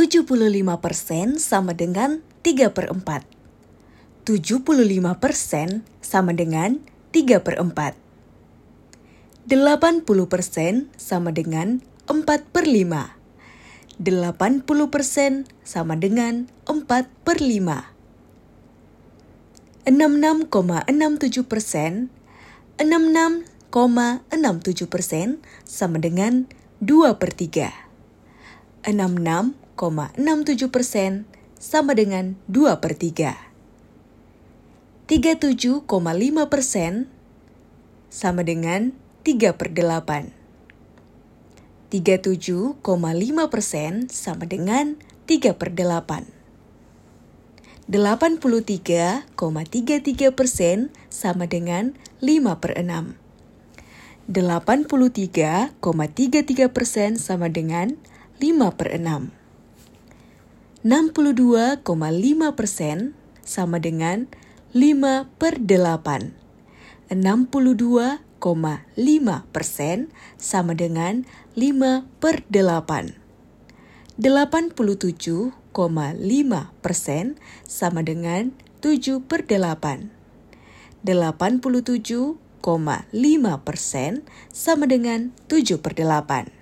75% sama dengan 3 per 4. 75% sama dengan 3 per 4. 80% sama dengan 4 per 5. 80% sama dengan 4 per 5. 66,67 persen 66,67 persen sama dengan 2 per 3. 66,67 persen sama dengan 2 per 3. 37,5 persen sama dengan 3 per 8. 37,5 persen sama dengan 3 per 8. 83,33 persen sama dengan 5 per 6. 83,33 persen sama dengan 5 per 6. 62,5 persen sama dengan 5 per 8. 62,5 persen sama dengan 5 per 8. 87 persen sama dengan 7 per 8. 87,5 persen sama dengan 7 per 8.